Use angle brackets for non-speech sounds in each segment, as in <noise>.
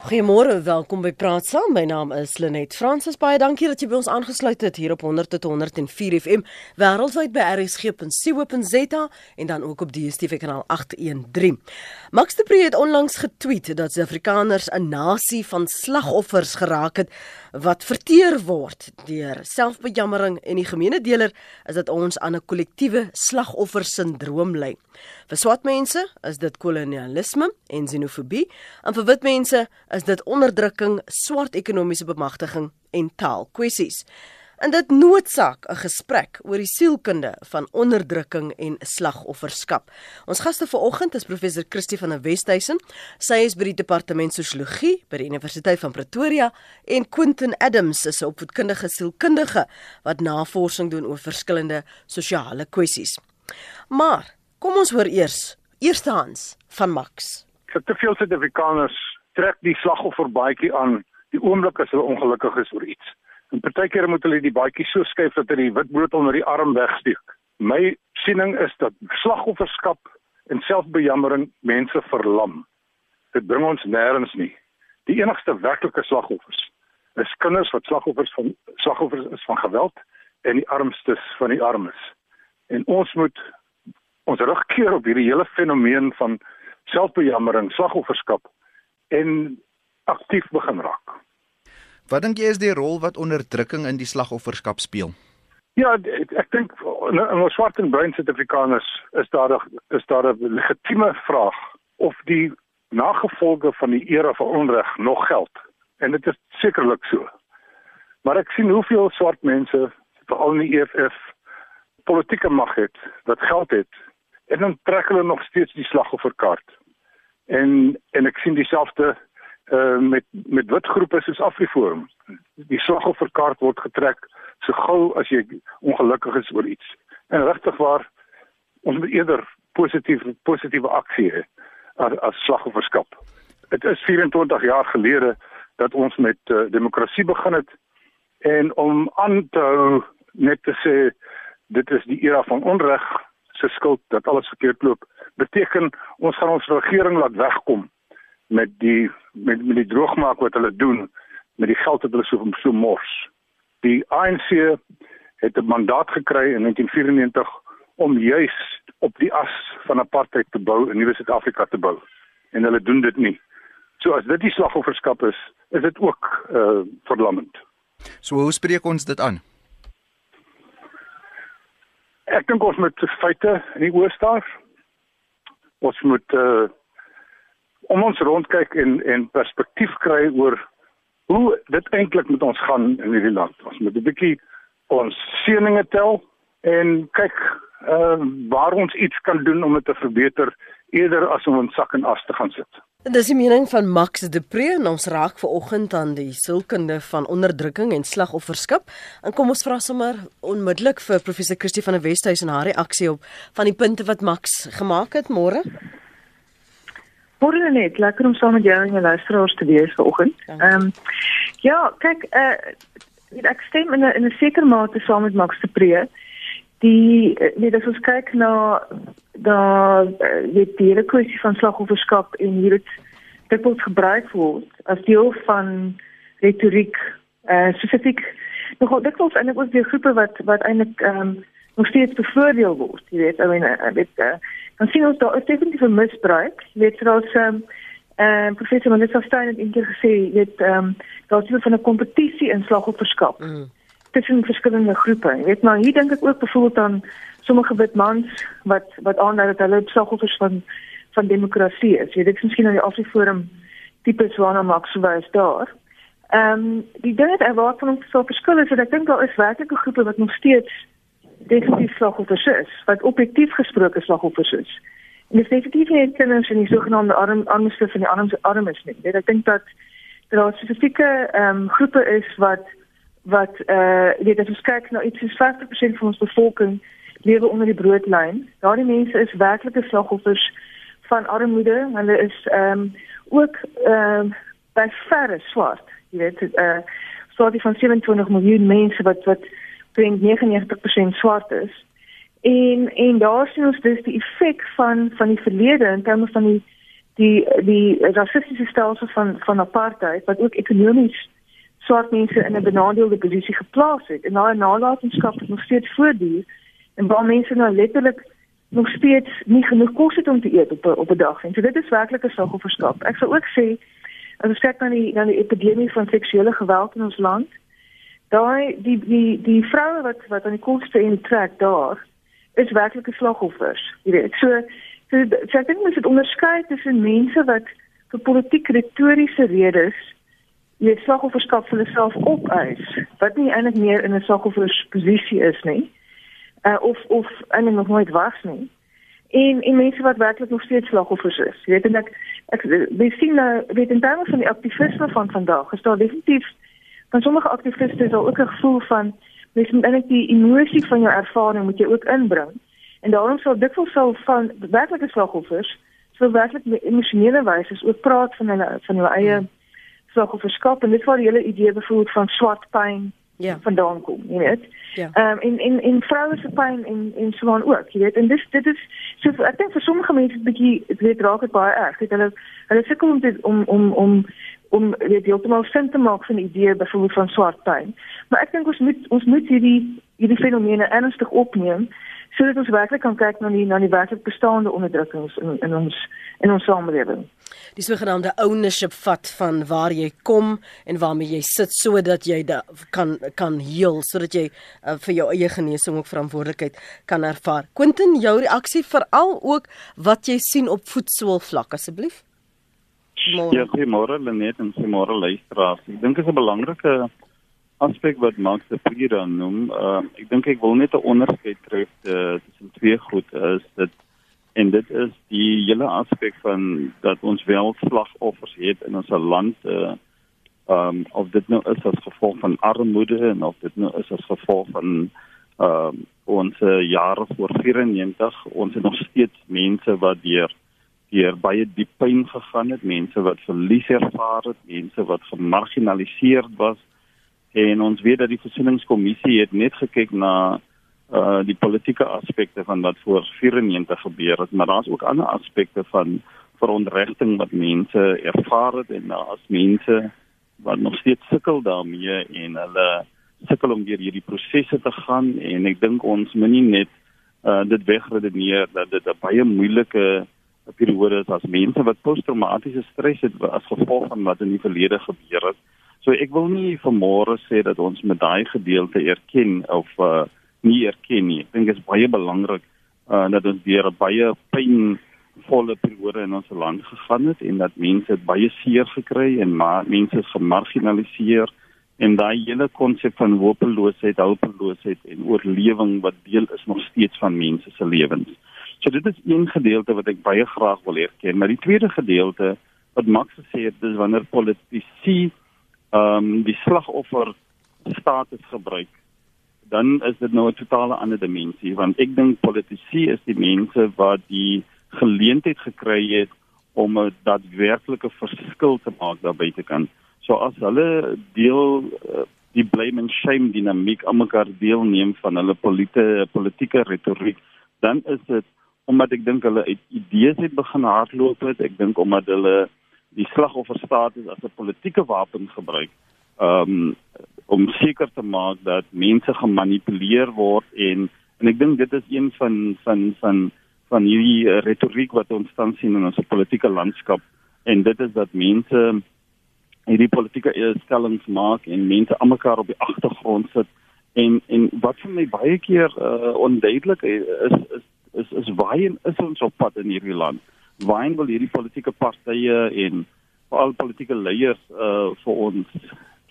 Goeiemôre, welkom by Praat Saam. My naam is Lenet Fransis. Baie dankie dat jy by ons aangesluit het hier op 100.104 FM wêreldwyd by rsg.co.za en dan ook op DStv kanaal 813. Max de Pre het onlangs getweet dat Suid-Afrikaners 'n nasie van slagoffers geraak het wat verteer word deur selfbejammering en die gemeene deler is dat ons aan 'n kollektiewe slagoffersindroom ly. Vir swart mense is dit kolonialisme en xenofobie, en vir wit mense is dit onderdrukking, swart ekonomiese bemagtiging en taalkwessies. En dit noodsaak 'n gesprek oor die sielkunde van onderdrukking en slagofferskap. Ons gaste vanoggend is professor Christie van der Westhuizen. Sy is by die departement sosiologie by die Universiteit van Pretoria en Quentin Adams is 'n opvoedkundige sielkundige wat navorsing doen oor verskillende sosiale kwessies. Maar kom ons hoor eers eerstehands van Max. Te veel Suid-Afrikaners trek die slagoffer baadjie aan die oomblik as hulle ongelukkig is oor iets. En partykeer moet hulle die baadjie so skuif dat hulle die witbrood onder die arm wegsteek. My siening is dat slagofferskap en selfbejammering mense verlam. Dit bring ons nêrens nie. Die enigste werklike slagoffers is kinders wat slagoffers van slagoffers is van geweld en die armstes van die armes. En ons moet ons rugkeer op hierdie hele fenomeen van selfbejammering, slagofferskap en aktief begin raak. Wat dink jy is die rol wat onderdrukking in die slagofferskap speel? Ja, ek, ek dink in ons swart en bruin Suid-Afrikaners is daar is daar 'n legitieme vraag of die nagevolge van die era van onreg nog geld. En dit is sekerlik so. Maar ek sien hoeveel swart mense veral in die EFF politieke mag het, wat geld het en dan trek hulle nog steeds die slagofferkaart. En en ek sien dieselfde uh met met wit groepe soos Afriforum. Die slagofferkaart word getrek so gou as jy ongelukkig is oor iets. En regtig waar ons moet eerder positief positiewe aksie hê as, as slagofferskap. Dit is 24 jaar gelede dat ons met uh, demokrasie begin het en om aan te hou net te sê dit is die era van onreg se skuld dat alles verkeerd loop beteken ons gaan ons regering laat wegkom met die met met die droogmaak wat hulle doen met die geld wat hulle so so mors. Die ANC het 'n mandaat gekry in 1994 om juis op die as van apartheid te bou in Nuwe Suid-Afrika te bou en hulle doen dit nie. So as dit die slagofferskap is, is dit ook uh verlammend. So hoe spreek ons dit aan? Ek dink ons moet feite in die oë staar. Ons moet uh om ons rondkyk en en perspektief kry oor hoe dit eintlik met ons gaan in hierdie land. Ons moet 'n bietjie ons seëninge tel en kyk uh waar ons iets kan doen om dit te verbeter eerder as om in sak en as te gaan sit. Dis die mening van Max de Pre en ons raak ver oggend aan die sielkunde van onderdrukking en slagofferskap. En kom ons vra sommer onmiddellik vir professor Christie van der Westhuizen haar reaksie op van die punte wat Max gemaak het môre. Môre net, lekker om saam met jou en jou luisteraars te wees vanoggend. Ehm um, ja, kyk, uh, ek stem in 'n in 'n sekere mate saam met Max de Pre. Die nee, as ons kyk na da die die kwessie van slagofferskap en hier dit dit word gebruik word as deel van retoriek uh spesifiek nog dit was eintlik ook die groepe wat wat eintlik ehm um, nog steeds bevoordeel word jy weet i mean uh, dit uh, dan sien ons daar is definitief 'n misbruik. Jy weet soos ehm um, uh, professor Melissa Stein het eendag gesê, jy weet ehm um, daar is iets van 'n kompetisie in slagofferskap. Mm. Tussen verskillende groepe. Jy weet maar hier dink ek ook byvoorbeeld aan sommige wit mans wat wat aandui dat hulle slagoffers van van demokrasie is. Jy weet ek miskien aan die Afriforum tipe swaar Max wys daar. Ehm um, die ding wat waar van ons so verskil is ek dink daar is werklike groepe wat nog steeds definitief slagoffers is, wat objektief gesproke slagoffers is. En dit is definitief nie kinders in die sogenaamde arm armste van die armste armes nie. Ek dink dat daar spesifieke ehm um, groepe is wat wat eh uh, weet as ons kyk na iets soos 50% van ons bevolking lewe onder die broodlyn. Daardie mense is werklike slagoffers van armoede. Hulle is ehm um, ook ehm um, by verre swart. Jy weet eh uh, so die van 27 miljoen mense wat wat 99% swart is. En en daar sien ons dus die effek van van die verlede in terme van die die die rassistiese stelsel van van apartheid wat ook ekonomies swart mense in 'n benadeelde posisie geplaas het en daai nalatenskap nog steeds voortduur en waar mense nou letterlik nog steeds nie genoeg kos het om te eet op op 'n dag nie. So dit is werklik 'n slagofferskap. Ek sou ook sê as ons kyk na die na die epidemie van seksuele geweld in ons land, daai die die die vroue wat wat aan die koste intrek daar is werklik 'n slagoffers. Jy weet, so so, so ek dink mens moet onderskei tussen mense wat vir politiek retoriese redes jy slagofferskap vir hulself opeis wat nie eintlik meer in 'n slagoffersposisie is nie uh, of of eintlik nog nooit was nie. En en mense wat werklik nog steeds slagoffers is. Jy weet en ek ek we sien nou weet in terme van die aktivisme van vandag is daar definitief van sommige aktiviste is daar ook 'n gevoel van mens moet eintlik die emosie van jou ervaring moet jy ook inbring. En daarom sal dit sou van werklike slagoffers so werklik emosionele wyse ook praat van hulle van hulle eie hmm slagofferskap en dit was die hele idee bevoer van swart pyn ja. vandaan kom jy weet. Ja. Ehm um, en en en vroue se pyn en en so aan ook jy weet. En dis dit is so ek dink vir sommige mense bietjie dit weet raak dit baie erg dit hulle hulle sukkel om dit om om om om weet jy heeltemal sin te maak van die idee bevoer van swart pyn maar ek dink ons moet ons moet hierdie hierdie fenomene ernstig opneem sodat ons werklik kan kyk na die na die werklik bestaande onderdrukkings in in ons in ons samelewing die sogenaamde ownership vat van waar jy kom en waarmee jy sit sodat jy da, kan kan heel sodat jy uh, vir jou eie genesing ook verantwoordelikheid kan ervaar. Quentin, jou reaksie veral ook wat jy sien op voetsoolvlak asseblief. Ja, goeiemôre Lenet en goeiemôre luisteraars. Ek dink dit is 'n belangrike aspek wat Max de Priera noem. Uh, ek dink ek wil net 'n onderskeid tref uh, tussen twee goed is dit en dit is die hele aspek van dat ons wel slagoffers het in ons land uh um of dit nou is as gevolg van armoede en of dit nou is as gevolg van um ons jare voor 94 ons het nog steeds mense wat deur deur baie diep pyn gegaan het mense wat verlies ervaar het mense wat gemarginaliseer was en ons weet dat die versoeningskommissie het net gekyk na uh die politieke aspekte van wat voor 94 gebeur het, maar daar's ook ander aspekte van verontrusting wat mense ervaar het en is mense wat nog steeds sukkel daarmee en hulle sukkel om deur hierdie prosesse te gaan en ek dink ons moet nie net uh dit wegredeneer dat dit 'n baie moeilike periode is as mense wat posttraumatiese stres het as gevolg van wat in die verlede gebeur het. So ek wil nie vanmôre sê dat ons met daai gedeelte erken of uh nie erken nie. Ek dink dit is baie belangrik uh dat ons deur 'n baie pynvolle periode in ons land gegaan het en dat mense baie seer gekry en maar mense gemarginaliseer en daai hele konsep van hopeloosheid, hulpeloosheid en oorlewing wat deel is nog steeds van mense se lewens. So dit is een gedeelte wat ek baie graag wil erken, maar die tweede gedeelte wat Max gesê het, dis wanneer politici ehm um, die slagoffer status gebruik dan is dit nou 'n totale ander dimensie want ek dink politici is die mense wat die geleentheid gekry het om 'n daadwerklike verskil te maak daar buite kan. So as hulle deel uh, die blame and shame dinamiek aan mekaar deelneem van hulle politieke politieke retoriek, dan is dit omdat ek dink hulle uit idees het begin hardloop het. Ek dink omdat hulle die slagofferstatus as 'n politieke wapen gebruik. Um, om seker te maak dat mense gemanipuleer word en en ek dink dit is een van van van van hierdie uh, retoriek wat ons tans sien in ons politieke landskap en dit is dat mense hierdie politieke stellings maak en mense almekaar op die agtergrond sit en en wat vir my baie keer uh, onduidelik is is is is waarheen is ons op pad in hierdie land waarheen wil hierdie politieke partye en veral politieke leiers uh, vir ons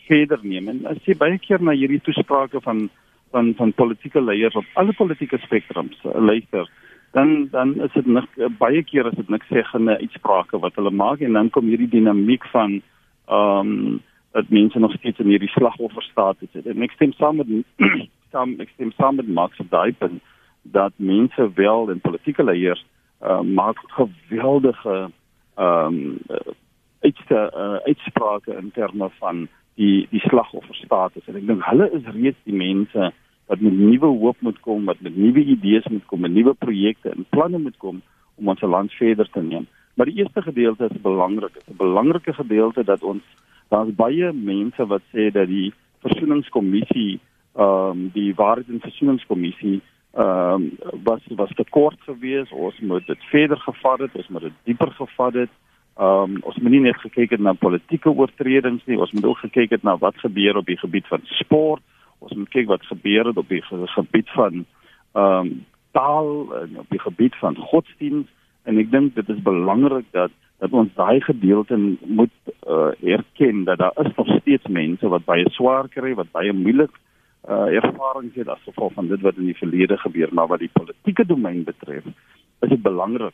verder neem. En as jy baie keer na hierdie toesprake van van van politieke leiers op alle politieke spektrums uh, luister dan dan is dit nog uh, baie keer as dit niks sê gaan 'n uitsprake wat hulle maak en dan kom hierdie dinamiek van ehm um, dat mense nog steeds in hierdie slagofferstatus sit en ek stem saam met <clears throat> saam ek stem saam met Max Daipen dat mense wel en politieke leiers uh, maak geweldige ehm um, uitste uh, uitsprake in terme van die die slagofferstatus en ek dink hulle is reeds die mense wat met nuwe hoop moet kom, wat met nuwe idees moet kom, met nuwe projekte en planne moet kom om ons land verder te neem. Maar die eerste gedeelte is belangrik. Dit is 'n belangrike gedeelte dat ons daar's baie mense wat sê dat die versoeningskommissie ehm um, die waarheid en versoeningskommissie ehm um, was was te kort geweest. Ons moet dit verder gevat het, ons moet dit dieper gevat het. Ehm um, ons moet nie net gekyk het na politieke oortredings nie, ons moet ook gekyk het na wat gebeur op die gebied van sport. Ons moet kyk wat gebeur het op die gebied van ehm um, taal en op die gebied van godsdiens en ek dink dit is belangrik dat dat ons daai gedeelte moet uh, erken dat daar is nog steeds mense wat baie swaar kry, wat baie moeilik uh, ervarings het as gevolg van dit wat in die verlede gebeur, maar wat die politieke domein betref, is dit belangrik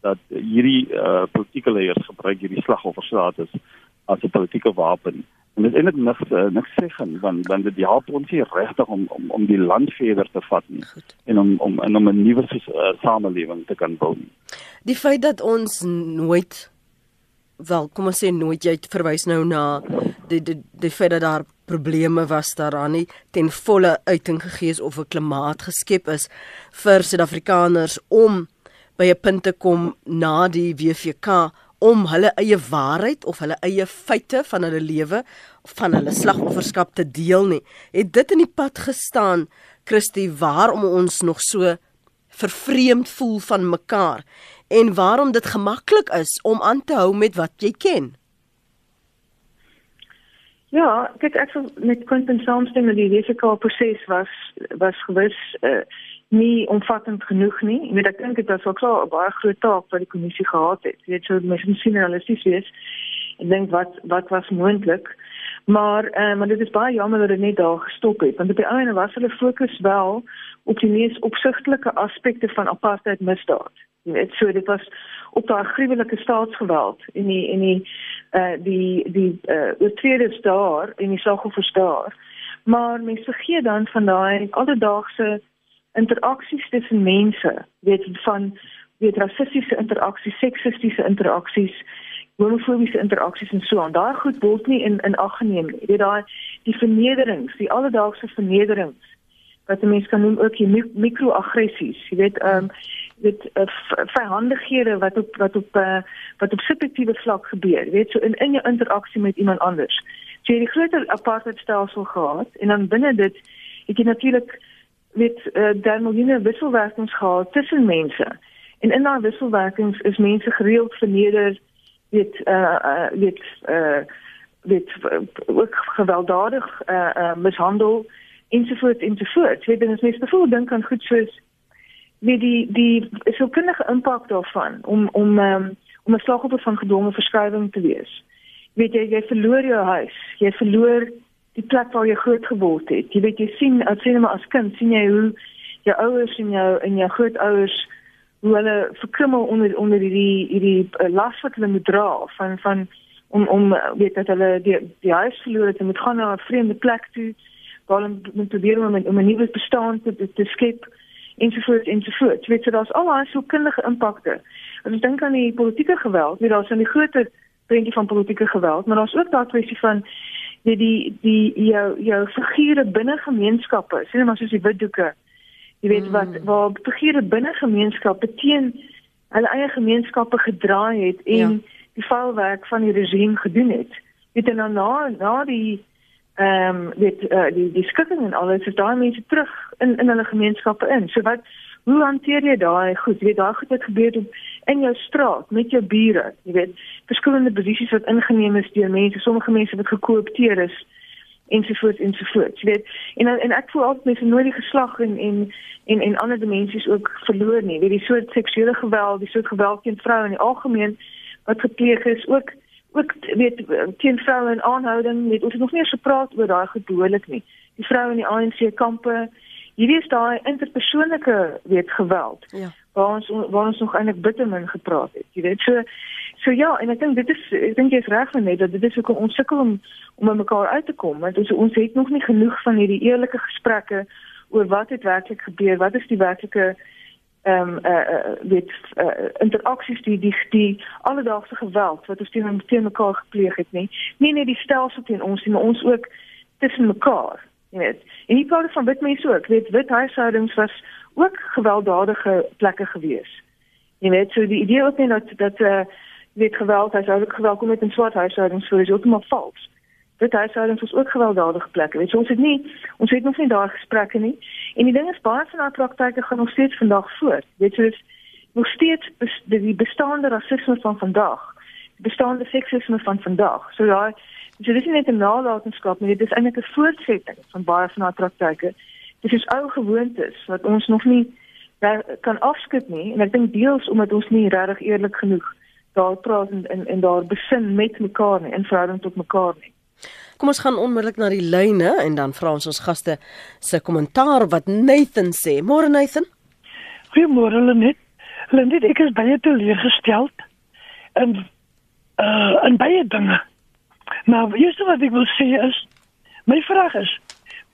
dat hierdie uh, politieke leiers gebruik hierdie slagofferstatus as 'n politieke wapen. En dit is eintlik niks uh, niks gaan want want dit help ons nie regtig om om om die land verder te vat nie Goed. en om om en om 'n nuwe uh, samelewing te kan bou. Die feit dat ons nooit wel kom ons sê nooit jy verwys nou na die die die feit dat daar probleme was daaraan nie ten volle uiting gegee is of 'n klimaat geskep is vir Suid-Afrikaners om by 'n punt te kom na die WVK om hulle eie waarheid of hulle eie feite van hulle lewe van hulle slagofferskap te deel nie. Het dit in die pad gestaan, Christie, waarom ons nog so vervreemd voel van mekaar en waarom dit gemaklik is om aan te hou met wat jy ken? Ja, kyk ek sou met Quentin saamstem dat die risiko proses was was gewis uh, nie omvattend genoeg nie. Ek weet ek dink dit was ook so 'n baie groot taak wat die kommissie gehad het. Jy weet so mens sien realisties wees. Ek dink wat wat was moontlik. Maar eh uh, maar dit is baie jammer dat dit net daar gestop het want op die einde was hulle fokus wel op die mees opsigtelike aspekte van apartheid misdaad. Jy weet so dit was op daai gruwelike staatsgeweld en die en die eh uh, die die eh uh, oortreders daar en die slagoffers daar. Maar mense vergeet dan van daai alledaagse interaksies tussen mense, weet van weet rassistiese interaksies, seksistiese interaksies, homofobiese interaksies en so aan. Daai goed word nie in in ag geneem nie. Weet daai die vernederings, die alledaagse vernederings wat mense kan noem ook die mikroaggressies. Jy weet ehm um, dit uh, verhandighede wat op wat op uh, wat op subjektiewe vlak gebeur. Weet so in in jou interaksie met iemand anders. So jy het die groter apartheidstelsel gehad en dan binne dit het jy natuurlik met uh, daar miljoene wisselwerkings gehad tussen mense. En in daardie wisselwerkings is mense gereeld verneder, weet uh weet uh weet ook gewelddadig uh, uh mishandel ensovoorts ensovoorts. Weet dan is mens bevoel dink aan goed soos wie die die sulke impak daarvan om om um, om 'n slagoffer van gedwonge verskuiwing te wees. Weet jy jy verloor jou huis, jy verloor die plek waar jy groot geword het. Jy weet jy sien as sien maar as kind sien jy hoe jou ouers en jou en jou grootouers hoe hulle verkrummel onder onder hierdie hierdie uh, las wat hulle moet dra van van om om weet dat hulle die die huis verloor het en moet gaan na 'n vreemde plek toe waar hulle moet probeer om, om 'n nuwe bestaan te te skep ensovoorts ensovoorts. Weet jy daar's al daai so kindige impakte. As ek dink aan die politieke geweld, weet daar's 'n groter prentjie van politieke geweld, maar daar's ook daai kwessie van die die die jou jou figure binne gemeenskappe, sien maar soos die witdoeke. Jy weet wat mm. waar figure binne gemeenskappe teen hulle eie gemeenskappe gedraai het en ja. die vuilwerk van die regime gedoen het. Weet en dan na na die ehm um, weet uh, die die skikking en alles is daai mense terug in in hulle gemeenskappe in. So wat hoe hanteer jy daai goed? Jy weet daai goed het gebeur op in jou straat met jou bure, jy weet, verskillende posisies wat ingeneem is deur mense, sommige mense wat gekoopteer is ensovoorts ensovoorts, jy weet. En en ek voel altyd mense nooit die geslag en en en en ander dimensies ook verloor nie. Weet die soort seksuele geweld, die soort geweld teen vroue in die algemeen wat gepleeg is, ook ook weet teen vroue in aanhouding, weet ons het nog nie eens gepraat oor daai gedoelik nie. Die vroue in die ANC kampe Hierdie is daai interpersoonlike weet geweld. Ja waar ons waar ons nog eintlik bitter min gepraat het. Jy weet so so ja, en ek dink dit is ek dink jy's reg van net dat dit is ook ons sukkel om om met mekaar uit te kom want ons ons het nog nie genoeg van hierdie eerlike gesprekke oor wat het werklik gebeur, wat is die werklike ehm um, eh uh, uh, weet uh, interaksies die die die alledaagse geweld wat ons teen teen mekaar gepleeg het nie. Nie net die stelsel teen ons nie, maar ons ook tussen mekaar. Jy weet. En nie praat van wit mense ook. Weet wit huishoudings was ook gewelddadige plekke gewees. Jy weet so die idee ook nie dat dat uh weet geweld, huishoudelike geweld kom met 'n swart huishoudings voor is heeltemal vals. Dit huishoudings is ook gewelddadige plekke. Weet jy ons het nie ons het nog nie daar gesprekke nie. En die ding is baie van daardie praktyke gaan nog steeds vandag voort. Weet jy dis nog steeds bes, die bestaande rasisme van vandag. Die bestaande seksisme van vandag. So ja, so dis nie net 'n nalatenskap nie, dit is eintlik 'n voortsetting van baie van daardie praktyke. Dit is ou gewoontes wat ons nog nie daar kan afskud nie en ek dink deels omdat ons nie regtig eerlik genoeg daar praat en en, en daar besin met mekaar nie in verhouding tot mekaar nie. Kom ons gaan onmiddellik na die lyne en dan vra ons ons gaste se kommentaar wat Nathan sê. Môre Nathan. Goeiemôre Lenet. Lenet, ek is baie teleurgestel en uh en baie dinge. Maar eerste wat ek wil sê is my vraag is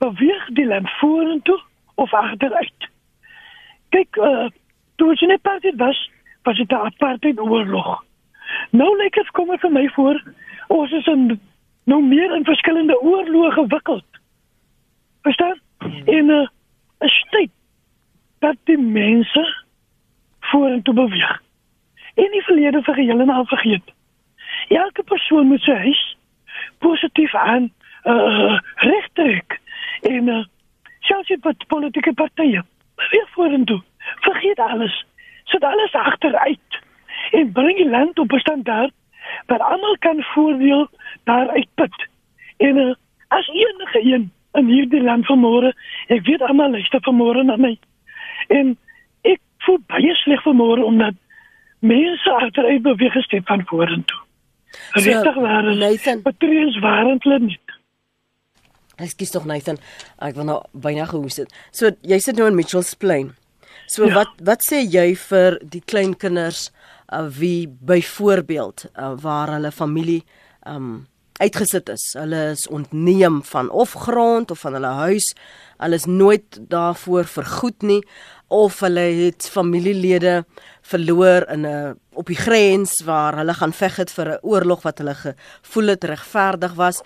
beweeg die land vorentoe of agteruit? Kyk, uh, toe ons net dit was, was dit 'n apartheid oorlog. Nou lyk dit kom vir my voor ons is in nou meer in verskillende oorloë gewikkeld. Verstaan? En 'n uh, tyd dat die mense vorentoe beweeg. En die verlede vir geheel en al vergeet. Elke persoon moet sy huis positief aan uh regtrek en uh, selfs die politieke partye weer vorentoe. Vergeet alles. Sit alles agteruit <laughs> en bring die land op 'n standaard waar almal kan voordeel daaruit put. En uh, as enige een in hierdie land vermoere, ek weet almal luister vermoere na my. En ek voel baie sleg vermoere omdat mense agteruit beweeg gestep van vorentoe. Regtig waar. Nathan. Patriens waren hulle nie. Ekskuus tog Nathan, ek wil nou byna gehoes het. So jy sit nou in Mitchells Plain. So ja. wat wat sê jy vir die klein kinders uh, wie byvoorbeeld uh, waar hulle familie um uitgesit is. Hulle is ontneem van of grond of van hulle huis. Hulle is nooit daarvoor vergoed nie of hulle het familielede verloor in 'n op die grens waar hulle gaan veg het vir 'n oorlog wat hulle gevoel het regverdig was.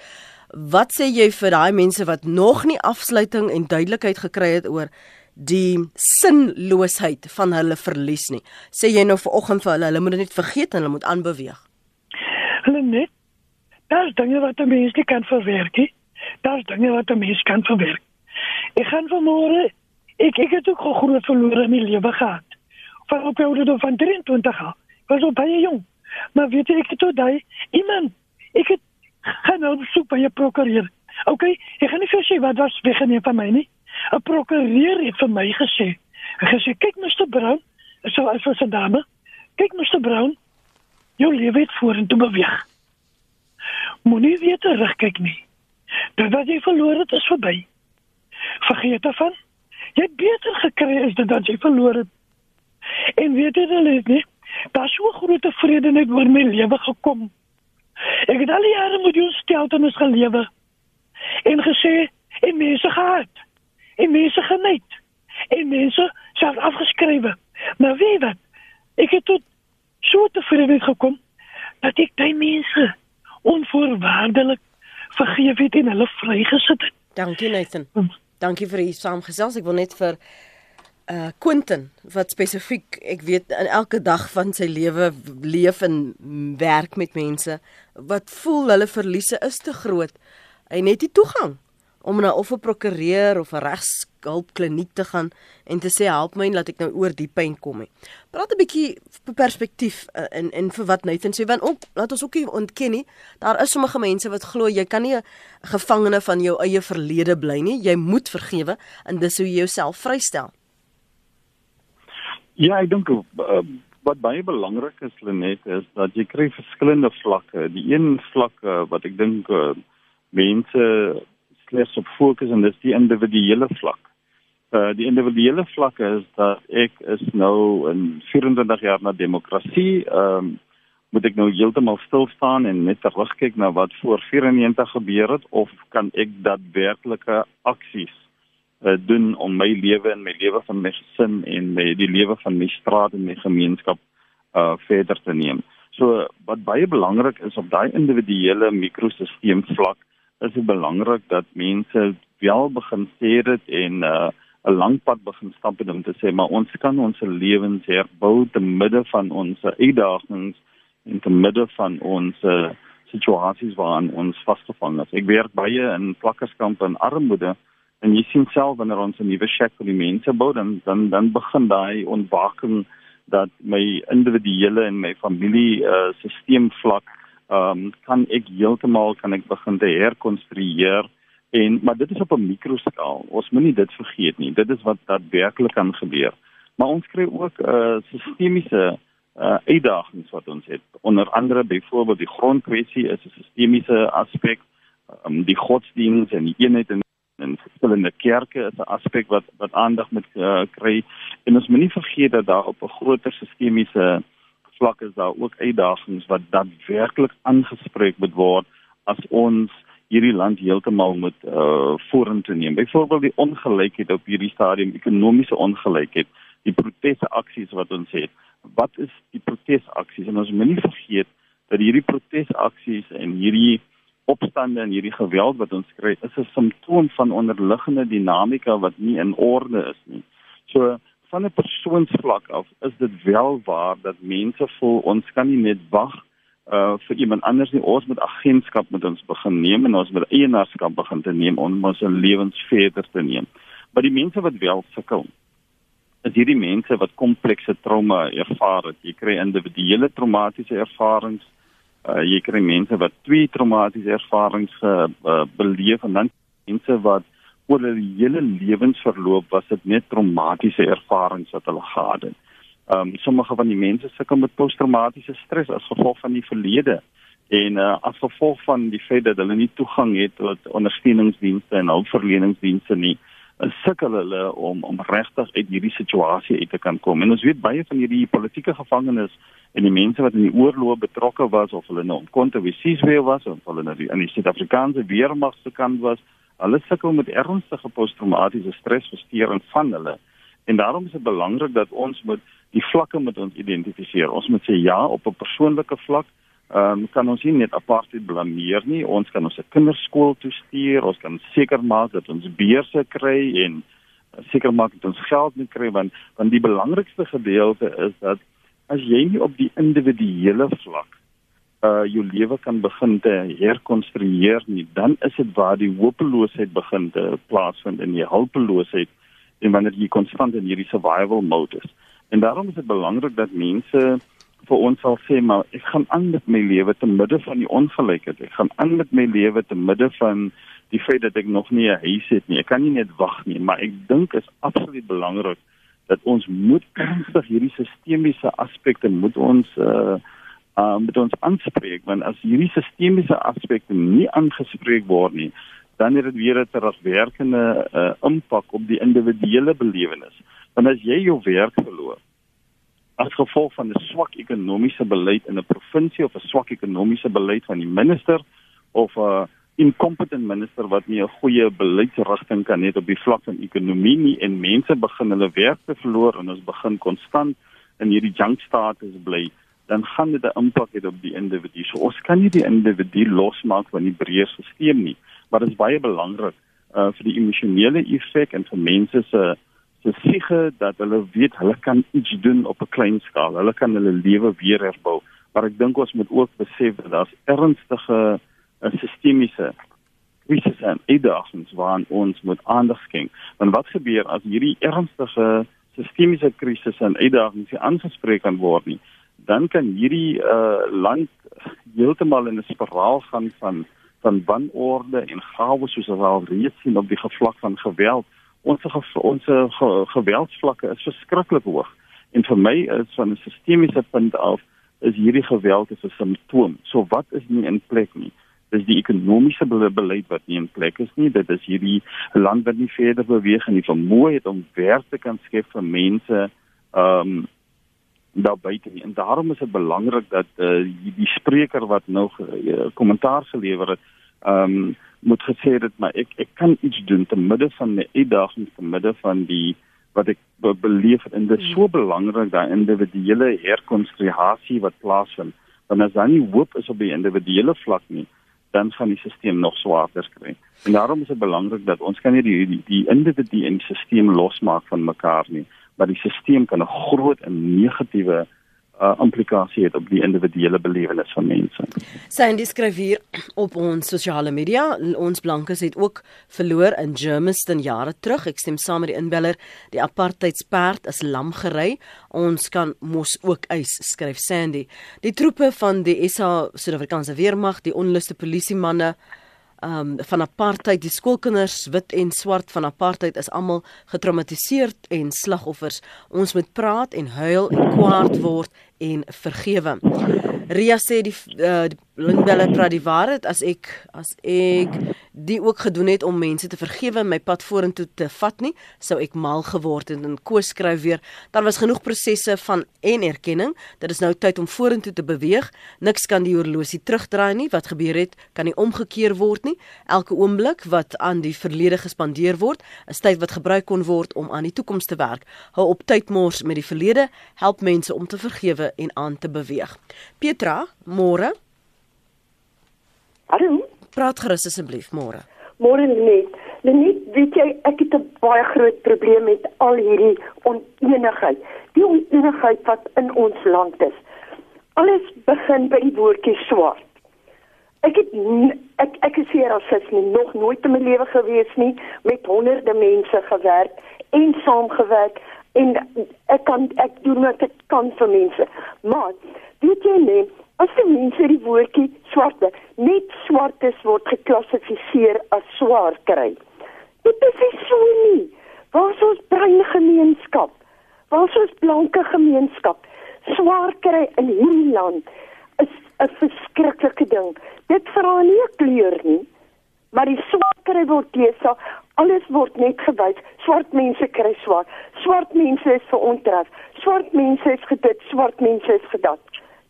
Wat sê jy vir daai mense wat nog nie afsluiting en duidelikheid gekry het oor die sinloosheid van hulle verlies nie? Sê jy nou vanoggend vir hulle, hulle moet dit net vergeet en hulle moet aanbeweeg. Hulle net Daar's dinge wat 'n mens kan verwerk. Daar's dinge wat 'n mens kan verwerk. Ek gaan vanmôre ek ek het ook groot verloor in my lewe gehad. Van op ouderdom van 23 jaar. Ek was al baie jong. Maar weet jy ek het tot daai iemand ek het gaan nou soek by 'n prokureur. OK, ek gaan nie vir sê wat was weggeneem van my nie. 'n Prokureur het vir my gesê. Gesê kyk Mr Brown, so as vir 'n dame. Kyk Mr Brown, jou lewe het vorentoe beweeg. Moenie weer terugkyk nie. Dit wat jy verloor het is verby. Vergeet daarvan. Jy het beter gekry as dit wat jy verloor het. En weet jy dan nie? Daar sou groot tevredenheid oor my lewe gekom. Ek het al die jare met jou steltenis gelewe en gesê en mense gehad en mense geniet en mense self afgeskrywe. Maar weet wat? Ek het tot so tevredenheid gekom dat ek daai mense onvoorwaardelik vergeef het en hulle vrygesit het. Dankie Nathan. Hm. Dankie vir u saamgesels. Ek wil net vir uh Quentin wat spesifiek ek weet in elke dag van sy lewe leef en werk met mense wat voel hulle verliese is te groot. Hy net nie toegang om na of 'n prokureur of 'n regshulpkliniek te gaan en te sê help my laat ek nou oor die pyn kom nie. Praat 'n bietjie perspektief in uh, in vir wat Nathan sê want ook laat ons ook nie ontken nie. Daar is sommige mense wat glo jy kan nie 'n gevangene van jou eie verlede bly nie. Jy moet vergewe en dis hoe jy jouself vrystel. Ja, ek dink uh, wat baie belangrik is Lenet is dat jy kry verskillende vlakke. Die een vlak uh, wat ek dink uh, mense slegs op fokus en dis die individuele vlak. Uh die individuele vlak is dat ek is nou in 24 jaar na demokrasie, ehm um, moet ek nou heeltemal stil staan en net terugkyk na wat voor 94 gebeur het of kan ek daadwerklike aksies uh, doen om my lewe en my lewe van my gesin en my die lewe van my straat en my gemeenskap uh verder te neem. So wat baie belangrik is op daai individuele mikrosisteem vlak is dit belangrik dat mense wel begin sê dit en uh 'n lang pad begin stap en om te sê maar ons kan ons lewens herbou te midde van ons uitdagings en te midde van ons situasies waarin ons vasgevang is. Ek werk baie in plakkerskampe en armoede en jy sien self wanneer ons 'n nuwe shack vir die mense bou dan dan dan begin daai ontwaking dat my individuele en my familie uh, stelsel vlak ehm um, kan ek heeltemal kan ek begin te herkonstrueer en maar dit is op 'n mikroskaal. Ons moenie dit vergeet nie. Dit is wat daadwerklik kan gebeur. Maar ons kry ook 'n uh, sistemiese uh, uitdagings wat ons het. Onder andere byvoorbeeld die grondkwessie is 'n sistemiese aspek. Um, die godsdiens en die eenheid in en verskillende kerke is 'n aspek wat wat aandag moet uh, kry en ons moenie vergeet dat daar op 'n groter sistemiese vlak is daar ook uitdagings wat daadwerklik aangespreek moet word as ons hierdie land heeltemal moet uh, vorentoe neem. Byvoorbeeld die ongelykheid op hierdie stadium, ekonomiese ongelykheid, die protesaksies wat ons het. Wat is die protesaksies? En ons moenie vergeet dat hierdie protesaksies en hierdie opstande en hierdie geweld wat ons kry is 'n simptoom van onderliggende dinamika wat nie in orde is nie. So van 'n persoonsvlak af is dit wel waar dat mense voel ons kan nie net wag uh vir iemand anders nie ons moet agentskap met ons begin neem en ons moet eienaarskap begin te neem om ons lewens verder te neem. Maar die mense wat wel sukkel is hierdie mense wat komplekse trauma ervaar het. Jy kry individuele traumatiese ervarings uh, jy kry mense wat twee traumatiese ervarings ge, uh, beleef en dan mense wat oor hulle hele lewensverloop was dit net traumatiese ervarings wat hulle gehad het. Ehm um, sommige van die mense sukkel met posttraumatiese stres as gevolg van die verlede en uh, as gevolg van die feit dat hulle nie toegang het tot ondersteuningsdienste en hulpverleningsdienste nie sukkel hulle om om regtig uit hierdie situasie uit te kan kom. En ons weet baie van hierdie politieke gevangenes en die mense wat in die oorlog betrokke was of hulle nou kontrabesies weer was of hulle nou in die Suid-Afrikaanse weermag se kant was, hulle sukkel met ernstige posttraumatiese stresversteuring van hulle. En daarom is dit belangrik dat ons moet die vlakke met ons identifiseer. Ons moet sê ja op 'n persoonlike vlak, ehm um, kan ons nie net apartheid blameer nie. Ons kan ons kinderskool toe stuur, ons kan seker maak dat ons beurse kry en seker maak dat ons geld moet kry want want die belangrikste gedeelte is dat as jy nie op die individuele vlak uh jou lewe kan begin te herkonstrueer nie, dan is dit waar die hopeloosheid begin te plaasvind in jou hulpeloosheid en wanneer jy konstant in hierdie survival mode is. En daarom is dit belangrik dat mense vir ons sal sê maar ek gaan aan met my lewe te midde van die ongelykheid. Ek gaan aan met my lewe te midde van die feit dat ek nog nie 'n huis het nie. Ek kan nie net wag nie, maar ek dink is absoluut belangrik dat ons moet ernstig hierdie sistemiese aspekte moet ons uh uh met ons aanspreek want as hierdie sistemiese aspekte nie aangespreek word nie dan het dit weer 'n terugwerkende uh impak op die individuele belewenis. Want as jy jou werk verloor as gevolg van 'n swak ekonomiese beleid in 'n provinsie of 'n swak ekonomiese beleid van die minister of 'n uh, incompetent minister wat nie 'n goeie beleidsrigting kan hê op die vlak van ekonomie nie en mense begin hulle werk te verloor en ons begin konstant in hierdie junk status bly dan gaan dit 'n impak hê op die individu. So ons kan nie die individu losmaak van die breë stelsel nie, maar dit is baie belangrik uh vir die emosionele effek en vir mense se se siege dat hulle weet hulle kan iets doen op 'n klein skaal. Hulle kan hulle lewe weer herbou. Maar ek dink ons moet ook besef dat daar's ernstige uh, sistemiese krisis en uitdagings waaraan ons moet aandag skenk. Want wat gebeur as hierdie ernstige sistemiese krisisse en uitdagings nie aangespreek kan word nie? Dan kan hierdie uh, land heeltemal in 'n spiraal gaan van van wanorde en chaos soos ons al reeds sien op die vlak van geweld ons ons ge, geweldsvlakke is verskriklik hoog en vir my is van 'n sistemiese punt af is hierdie geweld 'n simptoom. So wat is nie in plek nie? Dis die ekonomiese beleid wat nie in plek is nie. Dit is hierdie land wat nie verder beweeg en nie vermoë het om werk te kan skep vir mense ehm um, daar buite nie. En daarom is dit belangrik dat uh, die spreker wat nou uh, kommentaar gelewer het ehm um, moet gesê het maar ek ek kan iets doen te midde van my uitdagings te midde van die wat ek be beleef en dit is so belangrik daai individuele herkonstruasie wat plaasvind want as dan nie hoop is op die individuele vlak nie dan gaan die stelsel nog swaarder kry. En daarom is dit belangrik dat ons kan nie die die, die individu en die stelsel losmaak van mekaar nie, maar die stelsel kan 'n groot en negatiewe uh, implikasie het op die individuele belewenis van mense. Sandy skryf hier op ons sosiale media, ons blankes het ook verloor in Germiston jare terug. Ek stem saam met die inbeller, die apartheidsperd is lam gery. Ons kan mos ook eis, skryf Sandy. Die troepe van die SA Suid-Afrikaanse weermag, die onluste polisiemanne um van apartheid die skoolkinders wit en swart van apartheid is almal getraumatiseer en slagoffers. Ons moet praat en huil en kwaad word en vergewe. Ria sê die, uh, Lindbelle praat die waarheid. As ek as ek die ook gedoen het om mense te vergewe my pad vorentoe te vat nie sou ek mal geword het. En koes skryf weer daar was genoeg prosesse van en erkenning. Dit is nou tyd om vorentoe te beweeg. Niks kan die horlosie terugdraai nie. Wat gebeur het kan nie omgekeer word nie. Elke oomblik wat aan die verlede gespandeer word is tyd wat gebruik kon word om aan die toekoms te werk. Hou op tyd mors met die verlede. Help mense om te vergewe en aan te beweeg Petra môre Hallo. Praat gerus asseblief môre. Môre net. Net weet jy ek het 'n baie groot probleem met al hierdie onenigheid. Die onenigheid wat in ons land is. Alles begin by die woordjie swart. Ek het ek ek is hier as ek nog nooit in my lewe gewees nie met honderde mense gewerk en saamgewerk en ek kan ek doen wat ek kan vir mense. Maar weet jy net As die mense die woordjie swarte, net swartes word geklassifiseer as swaar kry. Dit is nie so nie. Waar is ons bruin gemeenskap? Waar is ons blanke gemeenskap? Swaar kry in hierdie land is 'n verskriklike ding. Dit vra nie kleur nie. Maar die swart kry word teesa, alles word net gewys. Swart mense kry swaar. Swart mense is verontrus. Swart mense is gedit, swart mense is gedat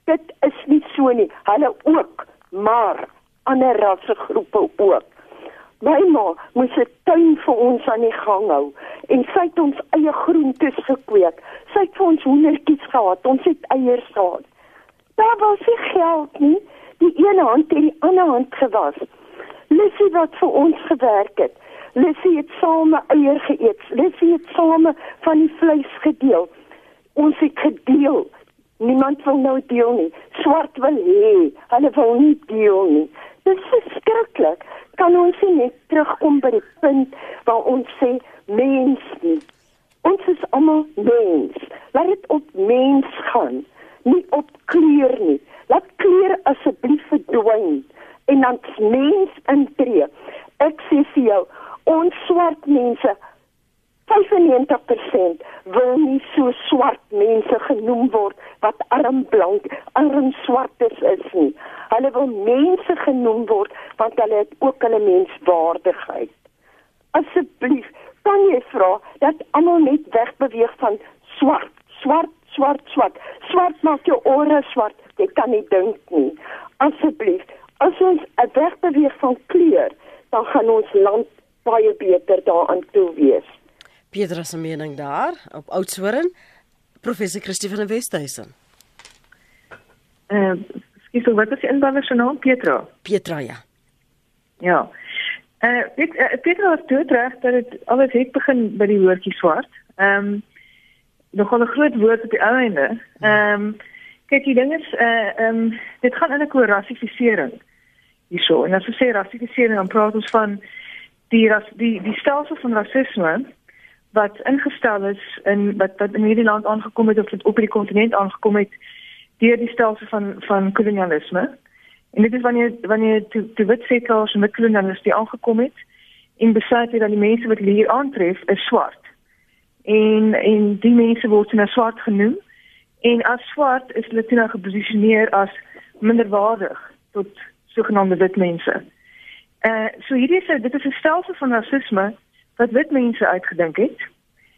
dit is nie so nie. Hulle ook, maar ander rassegroepe ook. My ma moes 'n tuin vir ons aan die gang hou en sy het ons eie groentes gekweek. Sy het vir ons hoendertjies gehad. Ons het eiers gehad. Daar was nie geld nie. Die een hand het die ander hand gewas. Lissie wat vir ons gewerk het. Lissie het same eier geëet. Lissie het same van die vleis gedeel. Ons het gedeel. Niemand wil nou deel nie. Swart wil hê, hulle wil nie deel nie. Dis verskriklik. Kan ons nie net terugkom by die punt waar ons sê mens nie. Ons is almal mens. Laat dit op mens gaan, nie op kleur nie. Laat kleur asseblief verdwyn en dan mens intree. Ek sê vir jou, ons swart mense 95% wil nie so swart mense genoem word wat arm blank, arm swartes is nie. Hulle wil mense genoem word want hulle het ook hulle menswaardigheid. Asseblief, kan jy vra dat almal net wegbeweeg van swart, swart, swart, swart. Swart maak jou ore swart. Jy kan nie dink nie. Asseblief, as ons wegbeweeg van kleur, dan gaan ons land baie beter daaraan toe wees. Pieter se mening daar op Oudtshoorn. Professor Christie van der Westhuizen. Eh, uh, skielik wat is die inwoner se naam? Pietra. Pietra ja. Ja. Eh, uh, dit uh, Pietra het toe reg dat dit alles het begin by die woordjie swart. Ehm um, nogal 'n groot woord op die ou einde. Ehm um, kyk die ding is eh uh, ehm um, dit gaan eintlik oor rassifisering hierso. En as ons sê rassifisering dan praat ons van die ras die die stelsel van rasisme wat ingestel is in wat wat in hierdie land aangekom het of dit op die kontinent aangekom het deur die stelsel van van kolonialisme. En dit is wanneer wanneer te te wit settlers en kolonialiste aangekom het en besluit het dat die mense wat hier aantref is swart. En en die mense word nou swart genoem en as swart is hulle toe nou geposisioneer as minderwaardig tot sogenaamde wit mense. Uh, so hierdie is dit is 'n stelsel van rasisme wat wit mense uitgedink het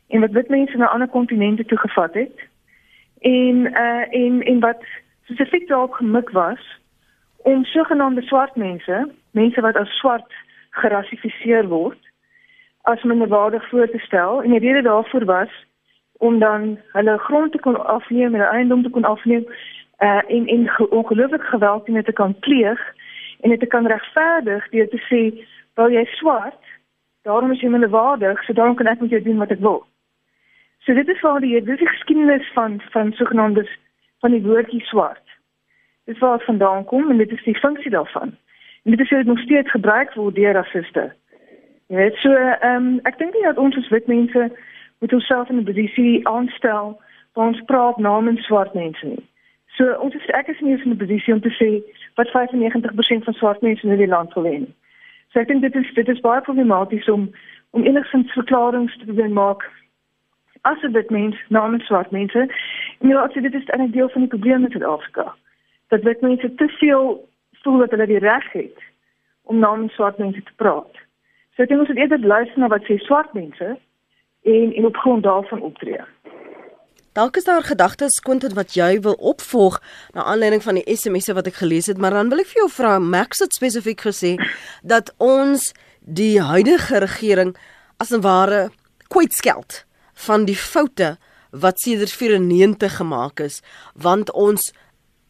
en wat wit mense na ander kontinente toe gevat het en uh en en wat spesifiek daarop gemik was om sogenaamde swart mense, mense wat as swart gerassifiseer word, as minderwaardig voor te stel en die rede daarvoor was om dan hulle grond te kon afneem en hulle eiendom te kon afneem uh en en ongelooflik geweld teen te kan pleeg en dit kan regverdig deur te sê, "Wel jy swart, daarom is jy minderwaardig, so daarom kan ek met jou doen wat ek wil." So dit is waar die dis die geskiedenis van van sogenaamde van die woordjie swart. Dit waar dit vandaan kom en dit is die funksie daarvan. En dit is hoe dit nog steeds gebruik word deur rasiste. Jy weet so ehm um, ek dink nie dat ons as wit mense moet onsself in 'n posisie aanstel waar ons praat namens swart mense nie. So ons is ek is nie in 'n posisie om te sê wat 95% van swart mense in die land wil hê. So ek dink dit is dit is baie problematies om om enigsins verklaringe te doen maak as dit mens namens swart mense. En ja, dit is 'n deel van die probleem met Suid-Afrika. Dat wit mense te veel voel dat hulle die reg het om namens swart mense te praat. So ek dink ons moet eerder luister na wat sê swart mense en en op grond daarvan optree. Dalk is daar gedagtes kontent wat jy wil opvolg na aanleiding van die SMS'e wat ek gelees het, maar dan wil ek vir jou vra Max het spesifiek gesê dat ons die huidige regering as 'n ware kwytskeld van die foute wat sedert 94 gemaak is, want ons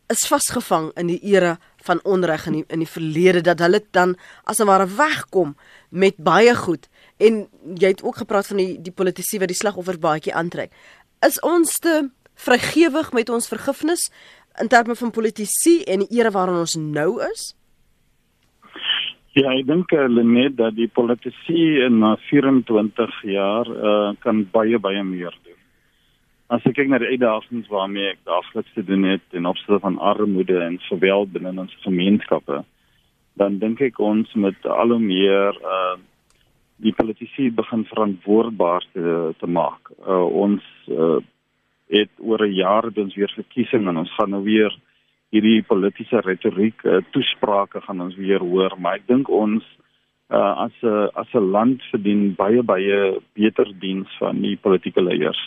is vasgevang in die era van onreg in die, in die verlede dat hulle dan as 'n ware wegkom met baie goed en jy het ook gepraat van die die politisie wat die slagoffer baadjie aantrek. Is ons te vrygewig met ons vergifnis in terme van politisie en die era waarin ons nou is? Ja, ek dink hulle eh, net dat die politisie in 24 jaar uh, kan baie baie meer doen. As ek kyk na die uitdagings waarmee ek daagliks te doen het in opsigte van armoede en geweld binne ons gemeenskappe, dan dink ek ons moet al hoe meer uh, die politisie begin verantwoordbaar te, te maak. Uh, ons uh, het oor 'n jaar doen ons weer verkiesing en ons gaan nou weer hierdie politieke retoriek uh, toesprake gaan ons weer hoor maar ek dink ons uh, as 'n as 'n land verdien baie baie beter diens van die politieke leiers.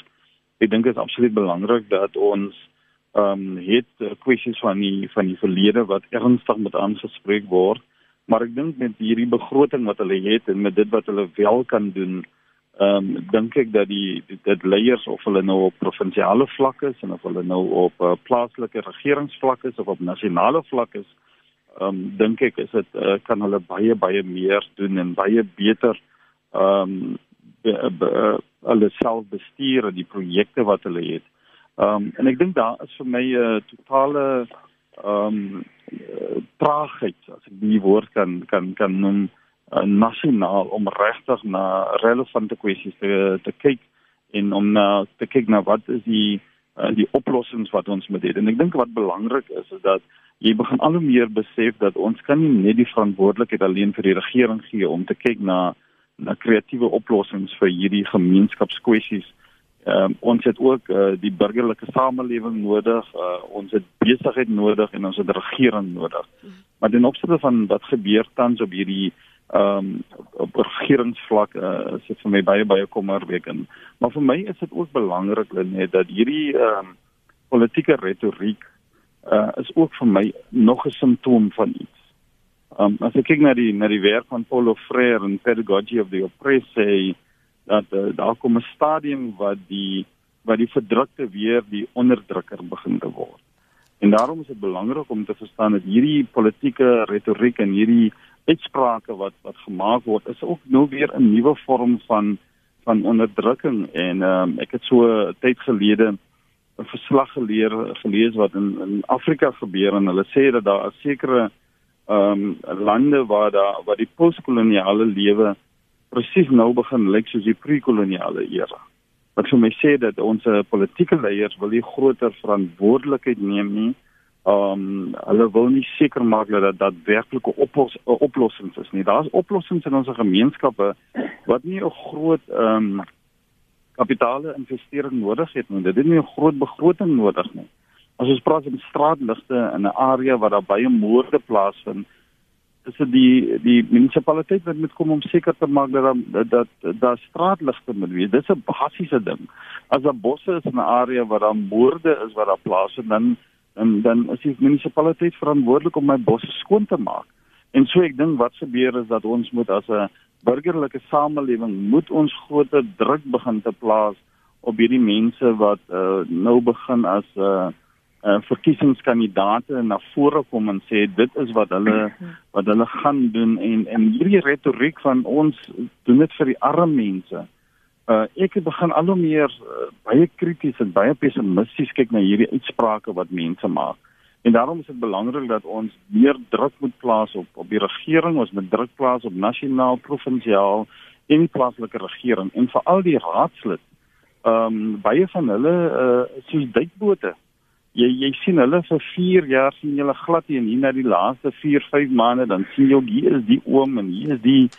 Ek dink dit is absoluut belangrik dat ons ehm um, het uh, kwessies van die van die verlede wat ernstig met aangespreek word, maar ek dink met hierdie begroting wat hulle het en met dit wat hulle wel kan doen ehm um, dink ek dat die dit leiers of hulle nou op provinsiale vlak is en of hulle nou op uh, plaaslike regeringsvlak is of op nasionale vlak is ehm um, dink ek is dit uh, kan hulle baie baie meer doen en baie beter ehm um, hulle self bestuur die projekte wat hulle het. Ehm um, en ek dink daar is vir my 'n uh, totale ehm um, traagheid as ek die woord kan kan kan noem uh, nasionaal om regtig na relevante kwessies te te kyk en om na te kyk na wat is die uh, die oplossings wat ons moet hê. En ek dink wat belangrik is is dat jy begin al hoe meer besef dat ons kan nie net die verantwoordelikheid alleen vir die regering gee om te kyk na na kreatiewe oplossings vir hierdie gemeenskapskwessies. Ehm um, ons het ook uh, die burgerlike samelewing nodig, uh, ons het besigheid nodig en ons het regering nodig. Maar ten opsigte van wat gebeur tans op hierdie ehm um, regeringsvlak uh, is dit vir my baie baie kommerwekkend. Maar vir my is dit ook belangrik net dat hierdie ehm um, politieke retoriek uh, is ook vir my nog 'n simptoom van iets. Ehm um, as ek kyk na die na die werk van Paulo Freire en Pedagogy of the Oppressed dat uh, daar kom 'n stadium wat die wat die verdrukte weer die onderdrukker begin te word. En daarom is dit belangrik om te verstaan dat hierdie politieke retoriek en hierdie uitsprake wat wat gemaak word is ook nou weer 'n nuwe vorm van van onderdrukking en um, ek het so tyd gelede 'n verslag geleer gelees wat in in Afrika gebeur en hulle sê dat daar sekere ehm um, lande waar daar waar die postkoloniale lewe presies nou begin lyk soos die pre-koloniale era. Wat vir my sê dat ons politieke leiers wil nie groter verantwoordelikheid neem nie um hulle wil nie seker maak dat dit daadwerklike oplos, oplossings is nie. Daar's oplossings in ons gemeenskappe wat nie 'n groot um kapitale investering nodig het nie. Dit het nie 'n groot begroting nodig nie. As ons praat van straatligte in 'n area waar daar baie moorde plaasvind, is dit die die munisipaliteit wat moet kom om seker te maak dat dat dat daar straatligte moet wees. Dis 'n basiese ding. As daar bosse is in 'n area waar daar moorde is wat daar plaasvind, dan en dan is die munisipaliteit verantwoordelik om my bosse skoon te maak. En so ek dink wat gebeur is dat ons moet as 'n burgerlike samelewing moet ons groter druk begin te plaas op hierdie mense wat uh, nou begin as 'n uh, uh, verkiesingskandidaate na vore kom en sê dit is wat hulle <clears throat> wat hulle gaan doen en en hierdie retoriek van ons doen dit vir die arme mense. Uh ek het begin al hoe meer uh, baie krities en baie pessimisties kyk na hierdie uitsprake wat mense maak. En daarom is dit belangrik dat ons meer druk moet plaas op op die regering, ons moet druk plaas op nasionaal, provinsiaal en plaaslike regering en veral die raadslid. Ehm um, baie van hulle uh soos duikbote. Jy jy sien hulle vir 4 jaar sien hulle glad nie en hier na die laaste 4, 5 maande dan sien jy hier is die oom en hier is die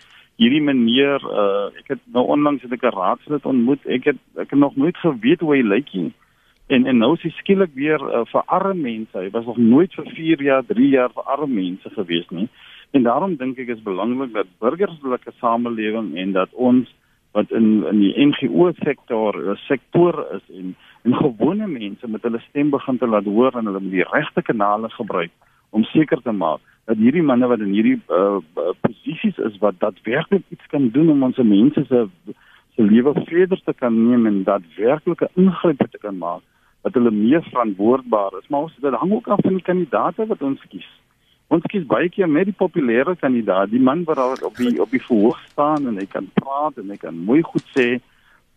hierdie meneer uh ek het nou onlangs het ek 'n raadslid ontmoet. Ek het ek het nog nooit geweet hoe hy lyk nie en en nou is hy skielik weer uh, vir arme mense. Hy was nog nooit vir 4 jaar, 3 jaar vir arme mense gewees nie. En daarom dink ek is belangrik dat burgerlike samelewing en dat ons wat in in die NGO sektor, uh, sektor is en en gewone mense met hulle stem begin te laat hoor en hulle met die regte kanale gebruik om seker te maak dat hierdie manne wat in hierdie uh, posisies is wat daadwerklik iets kan doen om ons mense se se lewe verder te kan neem en daadwerklike ingrype te kan maak dat hulle meer verantwoordbaar is, maar ons dit hang ook af van die kandidaate wat ons kies. Ons kies baie keer net die populêre kandidaat, die man wat al op die op die verhoog staan en hy kan praat en hy kan mooi goed sê,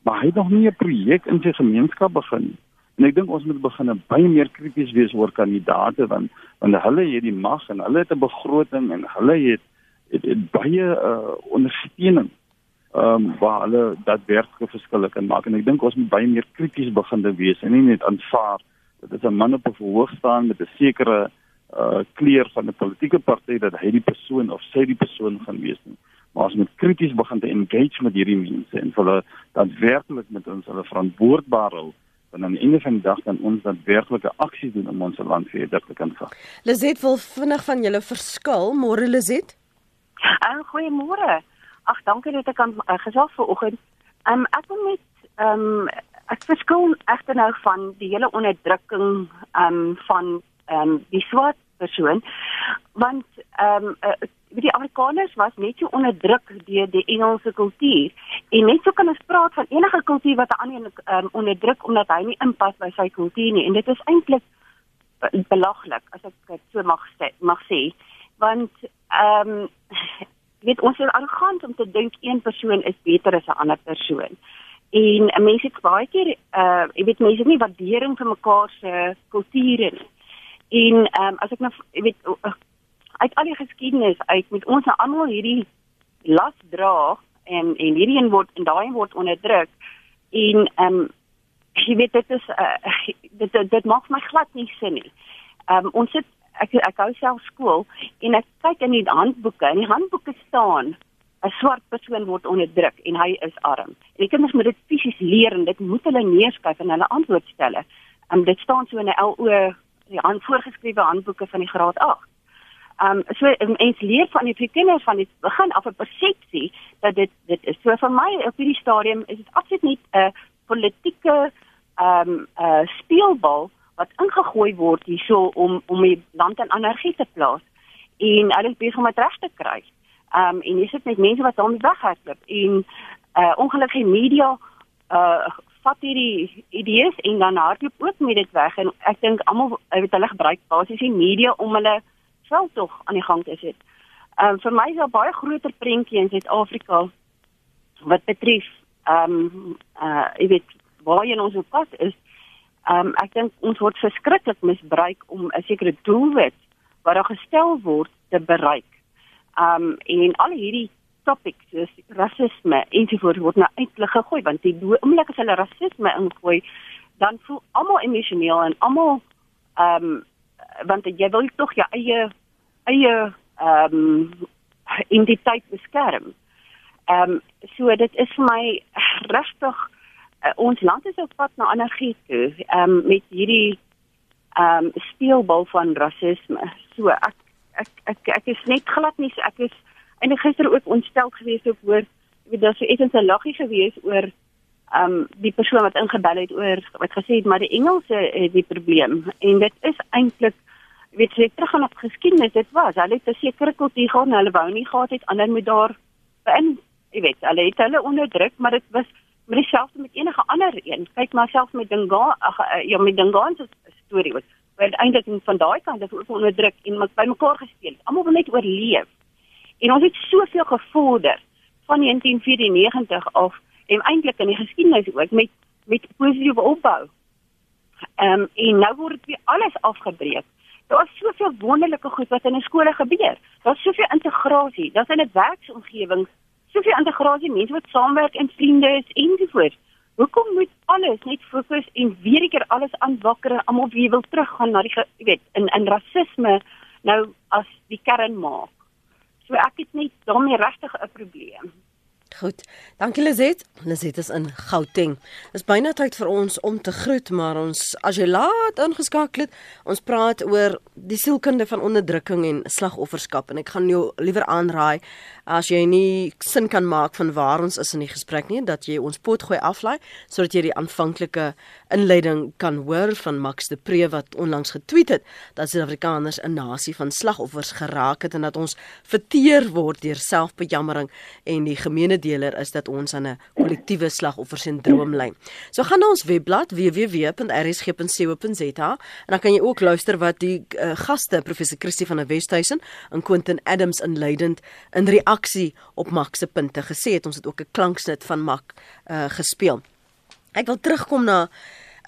maar hy het nog nie 'n projek in sy gemeenskap begin nie. En ek dink ons moet begin baie meer krities wees oor kandidaate want want hulle het die mag en hulle het 'n begroting en hulle het het, het baie uh, ondersteuning ehm um, waar hulle daadwerklike verskille kan maak en ek dink ons moet baie meer krities begin te wees en nie net aanvaar dat dit 'n man op 'n verhoog staan met 'n sekere uh kleur van 'n politieke party dat hy die persoon of sy die persoon gaan wees nie maar ons moet krities begin te engage met hierdie mense en hulle daadwerklik met ons hulle verantwoordbaar hou en aan die einde van die dag dan ons daadwerklike aksie doen om ons land verder te kan vat. Lizet wil vinnig van julle verskil, môre Lizet. Uh, Goeiemôre. Ag, dankie dat ek kan uh, gesels vanoggend. Um, ek wil net um, ek verskil egter nou van die hele onderdrukking ehm um, van ehm um, die swart persoon want ehm um, uh, die Afrikaners was net so onderdruk deur die Engelse kultuur en net so kan ons praat van enige kultuur wat 'n ander um, onderdruk omdat hy nie inpas by sy kultuur nie en dit is eintlik belaglik as ek dit so mag sê mag sê want ehm um, weet ons is arrogant om te dink een persoon is beter as 'n ander persoon. En 'n mens het baie keer uh jy weet mense nie waardering vir mekaar se kulture nie. En ehm um, as ek nou weet uit al die geskiedenis uit met ons nou almal hierdie las dra en en hierdie een word en daai word onderdruk en ehm um, jy weet dit is uh, dit, dit dit maak my glad nie sin nie. Ehm um, ons sit ek ek hou self skool en ek kyk in die handboeke en die handboeke staan 'n swart persoon word onderdruk en hy is arm. En die kinders moet dit fisies leer en dit moet hulle neerskryf en hulle antwoord stel. Um, dit staan so in 'n LO die hand voorgeskrewe handboeke van die graad 8. Um so ens leer van die kinders van die begin af 'n persepsie dat dit dit is so vir my op hierdie stadium is dit absoluut nie 'n politieke um 'n uh, speelbal wat ingegooi word hierso om om die land in energie te plaas en hulle is besig om dit reg te kry. Ehm um, en jy sit met mense wat daarmee weghardloop en uh ongelukkige media uh vat hierdie idees en dan hardloop ook met dit weg en ek dink almal weet hulle gebruik basies die media om hulle self tog aan die gang te sit. Ehm um, vir my is daar baie groter prentjie in Suid-Afrika wat betref ehm um, uh jy weet waar jy ons op pas is Ehm um, ek dink ons word verskriklik misbruik om 'n sekere doelwit wat daar gestel word te bereik. Ehm um, en al hierdie topics soos rasisme ensovoorts word nou uitlig gegooi want die oomblik as hulle rasisme ingooi dan voel almal emosioneel en almal ehm um, want jy wil tog jou eie eie ehm um, identiteit beskerm. Ehm um, so dit is vir my regtig uh, ons land is op pad na anargie toe um, met hierdie um, speelbal van rasisme. So ek ek ek ek is net glad nie ek is en gister ook ontstel geweest op hoor weet daar so effens 'n laggie geweest oor um die persoon wat ingebel het oor wat gesê het maar die Engelse is die probleem en dit is eintlik weet jy terug gaan op geskiedenis dit was hulle het 'n sekere kultuur gehad en hulle wou nie gehad het ander moet daar in jy weet hulle het hulle onderdruk maar dit was maar dieselfde met enige ander een. Kyk maar selfs met Dinga, ag eh, ja, met Dinga se storie was wat eintlik van daai kant is ook onderdruk en met bymekaar gespeel het. Almal wil net oorleef. En ons het soveel gevorder van 1994 af en eintlik in die geskiedenis ook met met positiewe opbou. Ehm um, en nou word dit weer alles afgebreek. Daar is soveel wonderlike goed wat in 'n skole gebeur. Daar's soveel integrasie. Daar's in 'n werksomgewing soveel integrasie, mense wat saamwerk en vriende is ensovoorts. Hoekom moet alles net fokus en weer 'n keer alles aanwakker en almal weer wil teruggaan na die jy weet in in rasisme nou as die kern maak? So ek het net daarmee regtig 'n probleem. Goed. Dankie Lizet. Lizet is in Gauteng. Dis byna tyd vir ons om te groet, maar ons as jy laat ingeskakel het, ons praat oor die sielkunde van onderdrukking en slagofferskap en ek gaan jou liewer aanraai as jy nie sin kan maak van waar ons is in die gesprek nie, dat jy ons potgooi aflaai sodat jy die aanvanklike inleiding kan hoor van Max de Pre wat onlangs getweet het dat Suid-Afrikaners 'n nasie van slagoffers geraak het en dat ons verteer word deur selfbejammering en die gemeene deler is dat ons aan 'n kollektiewe slagoffersindroom ly. So gaan na ons webblad www.rsg.co.za en dan kan jy ook luister wat die uh, gaste professor Christie van der Westhuizen en Quentin Adams inleidend in reaksie op Max se punte gesê het. Ons het ook 'n klanksnit van Max uh, gespeel. Ek wil terugkom na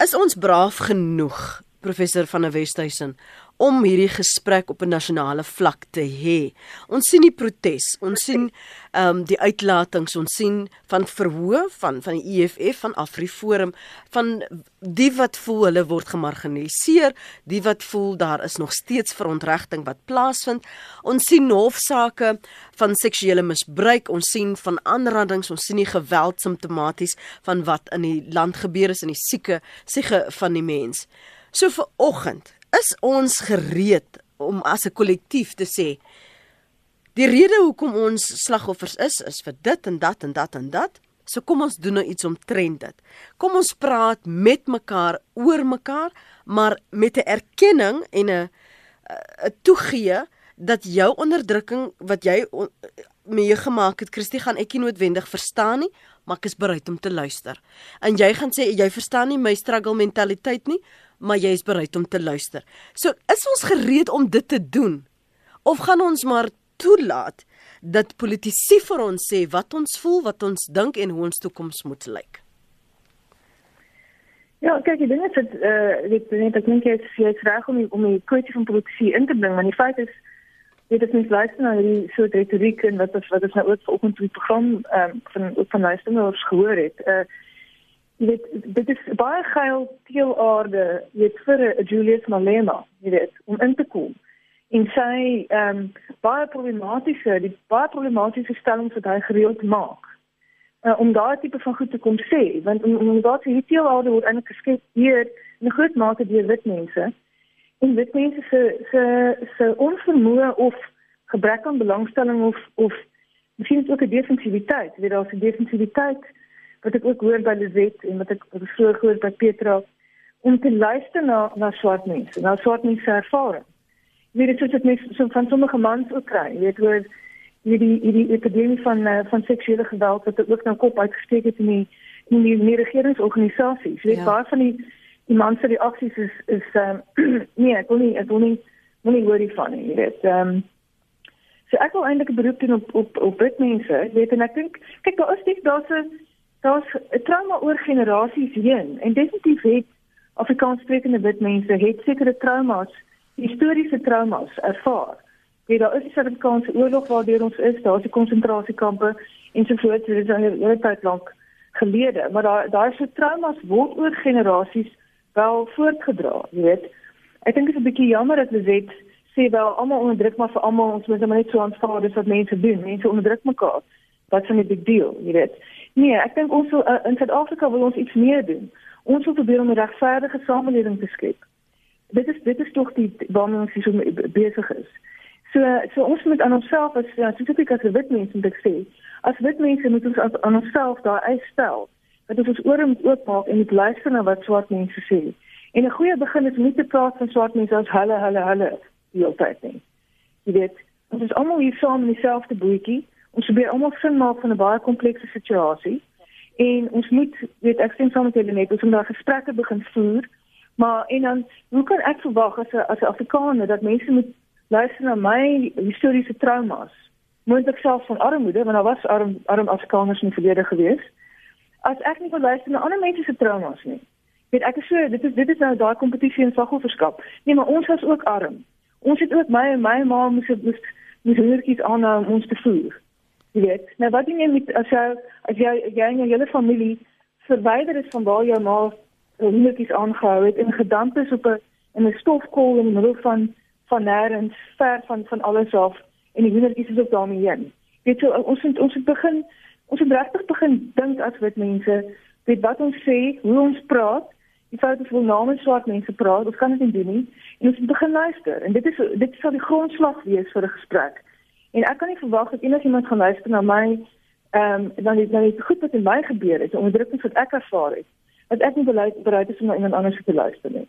is ons braaf genoeg professor van der Westhuizen om hierdie gesprek op 'n nasionale vlak te hê. Ons sien die protes, ons sien ehm um, die uitlatings, ons sien van verhoog van van die EFF van Afriforum van die wat voel hulle word gemarginaliseer, die wat voel daar is nog steeds verontregting wat plaasvind. Ons sien hofsaake van seksuele misbruik, ons sien van aanrandings, ons sien die geweld simptomaties van wat in die land gebeur is in die sieke siege van die mens. So vir oggend is ons gereed om as 'n kollektief te sê die rede hoekom ons slagoffers is is vir dit en dat en dat en dat. So kom ons doen nou iets omtrent dit. Kom ons praat met mekaar oor mekaar, maar met 'n erkenning en 'n 'n toegee dat jou onderdrukking wat jy mee gemaak het, Christie, gaan ek nie noodwendig verstaan nie, maar ek is bereid om te luister. En jy gaan sê jy verstaan nie my struggle mentaliteit nie, maar jy is bereid om te luister. So is ons gereed om dit te doen of gaan ons maar toelaat dat politici vir ons sê wat ons voel, wat ons dink en hoe ons toekoms moet lyk? Ja, kyk, ek dink dit eh uh, dit net ek dink jy is reg om om die kwessie van politici in te bring, maar die feit is dit is nie luister na die soort retoriek en wat wat is nou ook vanoggend die program ehm um, van van luisteraars gehoor het. Eh uh, jy weet dit is baie geil teelaarde jy weet vir 'n Julius Malema jy weet om in te kom. En sy ehm um, baie problematiese die baie problematiese stellings wat hy gereeld maak uh, om daai tipe van goed te kom sê want om, om daai hierdie teelaarde word eintlik geskep hier in 'n groot mate deur wit mense. En wit mense se se se onvermoë of gebrek aan belangstelling of of miskien ook 'n defensiwiteit weet daar's 'n defensiwiteit wat ek ook hoor by Lizet en wat ek vroeër gehoor by Petra om te luister na na swart mense, na swart mense ervaring. Jy weet dit is net so van sommige mans ook kry. Jy weet hoe hierdie hierdie epidemie van uh, van seksuele geweld wat ook nou kop uitgesteek het in die in die, die regeringsorganisasies. Jy weet ja. baie van die die mans se reaksies is is ehm um, <clears throat> nee, ek wil nie ek wil nie wil nie worry van nie, jy weet. Ehm um, So ek wil eintlik 'n beroep doen op op op wit mense. Ek weet en ek dink kyk daar is nie daar's 'n daar's trauma oor generasies heen en definitief het Afrikaanssprekende wit mense het sekere traumas, historiese traumas ervaar. Weet daar is die Suid-Afrikaanse oorlog waardeur ons is, daar's die konsentrasiekampe en so voort, dit is al 'n hele tyd lank gelede, maar daar is so traumas word oor generasies wel voortgedra, jy weet. Ek dink dit is 'n bietjie jammer dat ons dit sê wel almal onderdruk maar vir almal ons moet net so aanvaar dis wat mense doen. Mense onderdruk mekaar. Wat 'n big deal, jy weet. Nee, ek dink ons wil, uh, in Suid-Afrika wil ons iets meer doen. Ons wil probeer om 'n regverdige samelewing te skep. Dit is dit is tog die waarmee ons so besig is. So so ons moet aan onsself as ja, spesifiek as wit mense moet ek sê, as wit mense moet ons aan onsself daai eis stel dat ons ons ore moet oopmaak en moet luister na wat swart mense sê. En 'n goeie begin is om nie te praat van swart mense as hulle hulle hulle die hele tyd nie. Jy weet, ons is almal hier saam in dieselfde bootjie. Ons probeer almal sin maak van 'n baie komplekse situasie. En ons moet weet ek sien soms hulle net ons moet daar gesprekke begin voer, Maar en dan hoe kan ek verwag as 'n as 'n Afrikaner dat mense moet luister na my historiese traumas? Moontlik selfs van armoede, want daar was arm arm Afrikaners in die verlede gewees. As ek nie wil luister na ander mense se traumas nie. Weet ek is so dit is dit is nou daai kompetisie in slagofferskap. Nee, maar ons was ook arm. Ons het ook my en my ma moes moes moes hoërtjies aan om ons te voer. Jy weet, nou wat doen jy met as jy as jy jy en jou hele familie verwyder is van waar jou ma hoërtjies aangehou het en gedamp is op 'n in 'n stofkool in die middel van van nêrens ver van van alles af en die hoërtjies is ook daarmee heen. Weet jy ons het, ons het begin ons het regtig begin dink as wit mense weet wat ons sê, hoe ons praat Die fout is wel namens swart mense praat, ons kan dit nie doen nie. En ons moet begin luister en dit is dit sal die grondslag wees vir 'n gesprek. En ek kan nie verwag dat enigiemand gaan luister na my ehm um, dan is dan is goed wat in my gebeur het, onderdrukking wat ek ervaar het. Dat ek nie bereid is om na iemand anders te luister nie.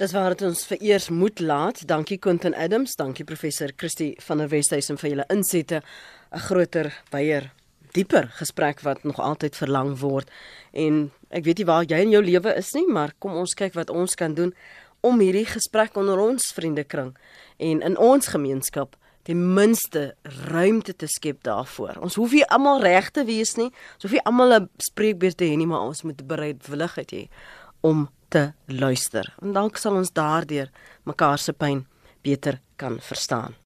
Dis waar dit ons vereers moet laat. Dankie Quentin Adams, dankie professor Christie van der Westhuizen vir julle insette. 'n Groter, baie dieper gesprek wat nog altyd verlang word. En ek weet nie waar jy in jou lewe is nie, maar kom ons kyk wat ons kan doen om hierdie gesprek onder ons vriendekring en in ons gemeenskap ten minste ruimte te skep daarvoor. Ons hoef nie almal reg te wees nie. Ons hoef nie almal 'n spreekbeurt te hê nie, maar ons moet bereidwilligheid hê om te luister. En dalk sal ons daardeur mekaar se pyn beter kan verstaan.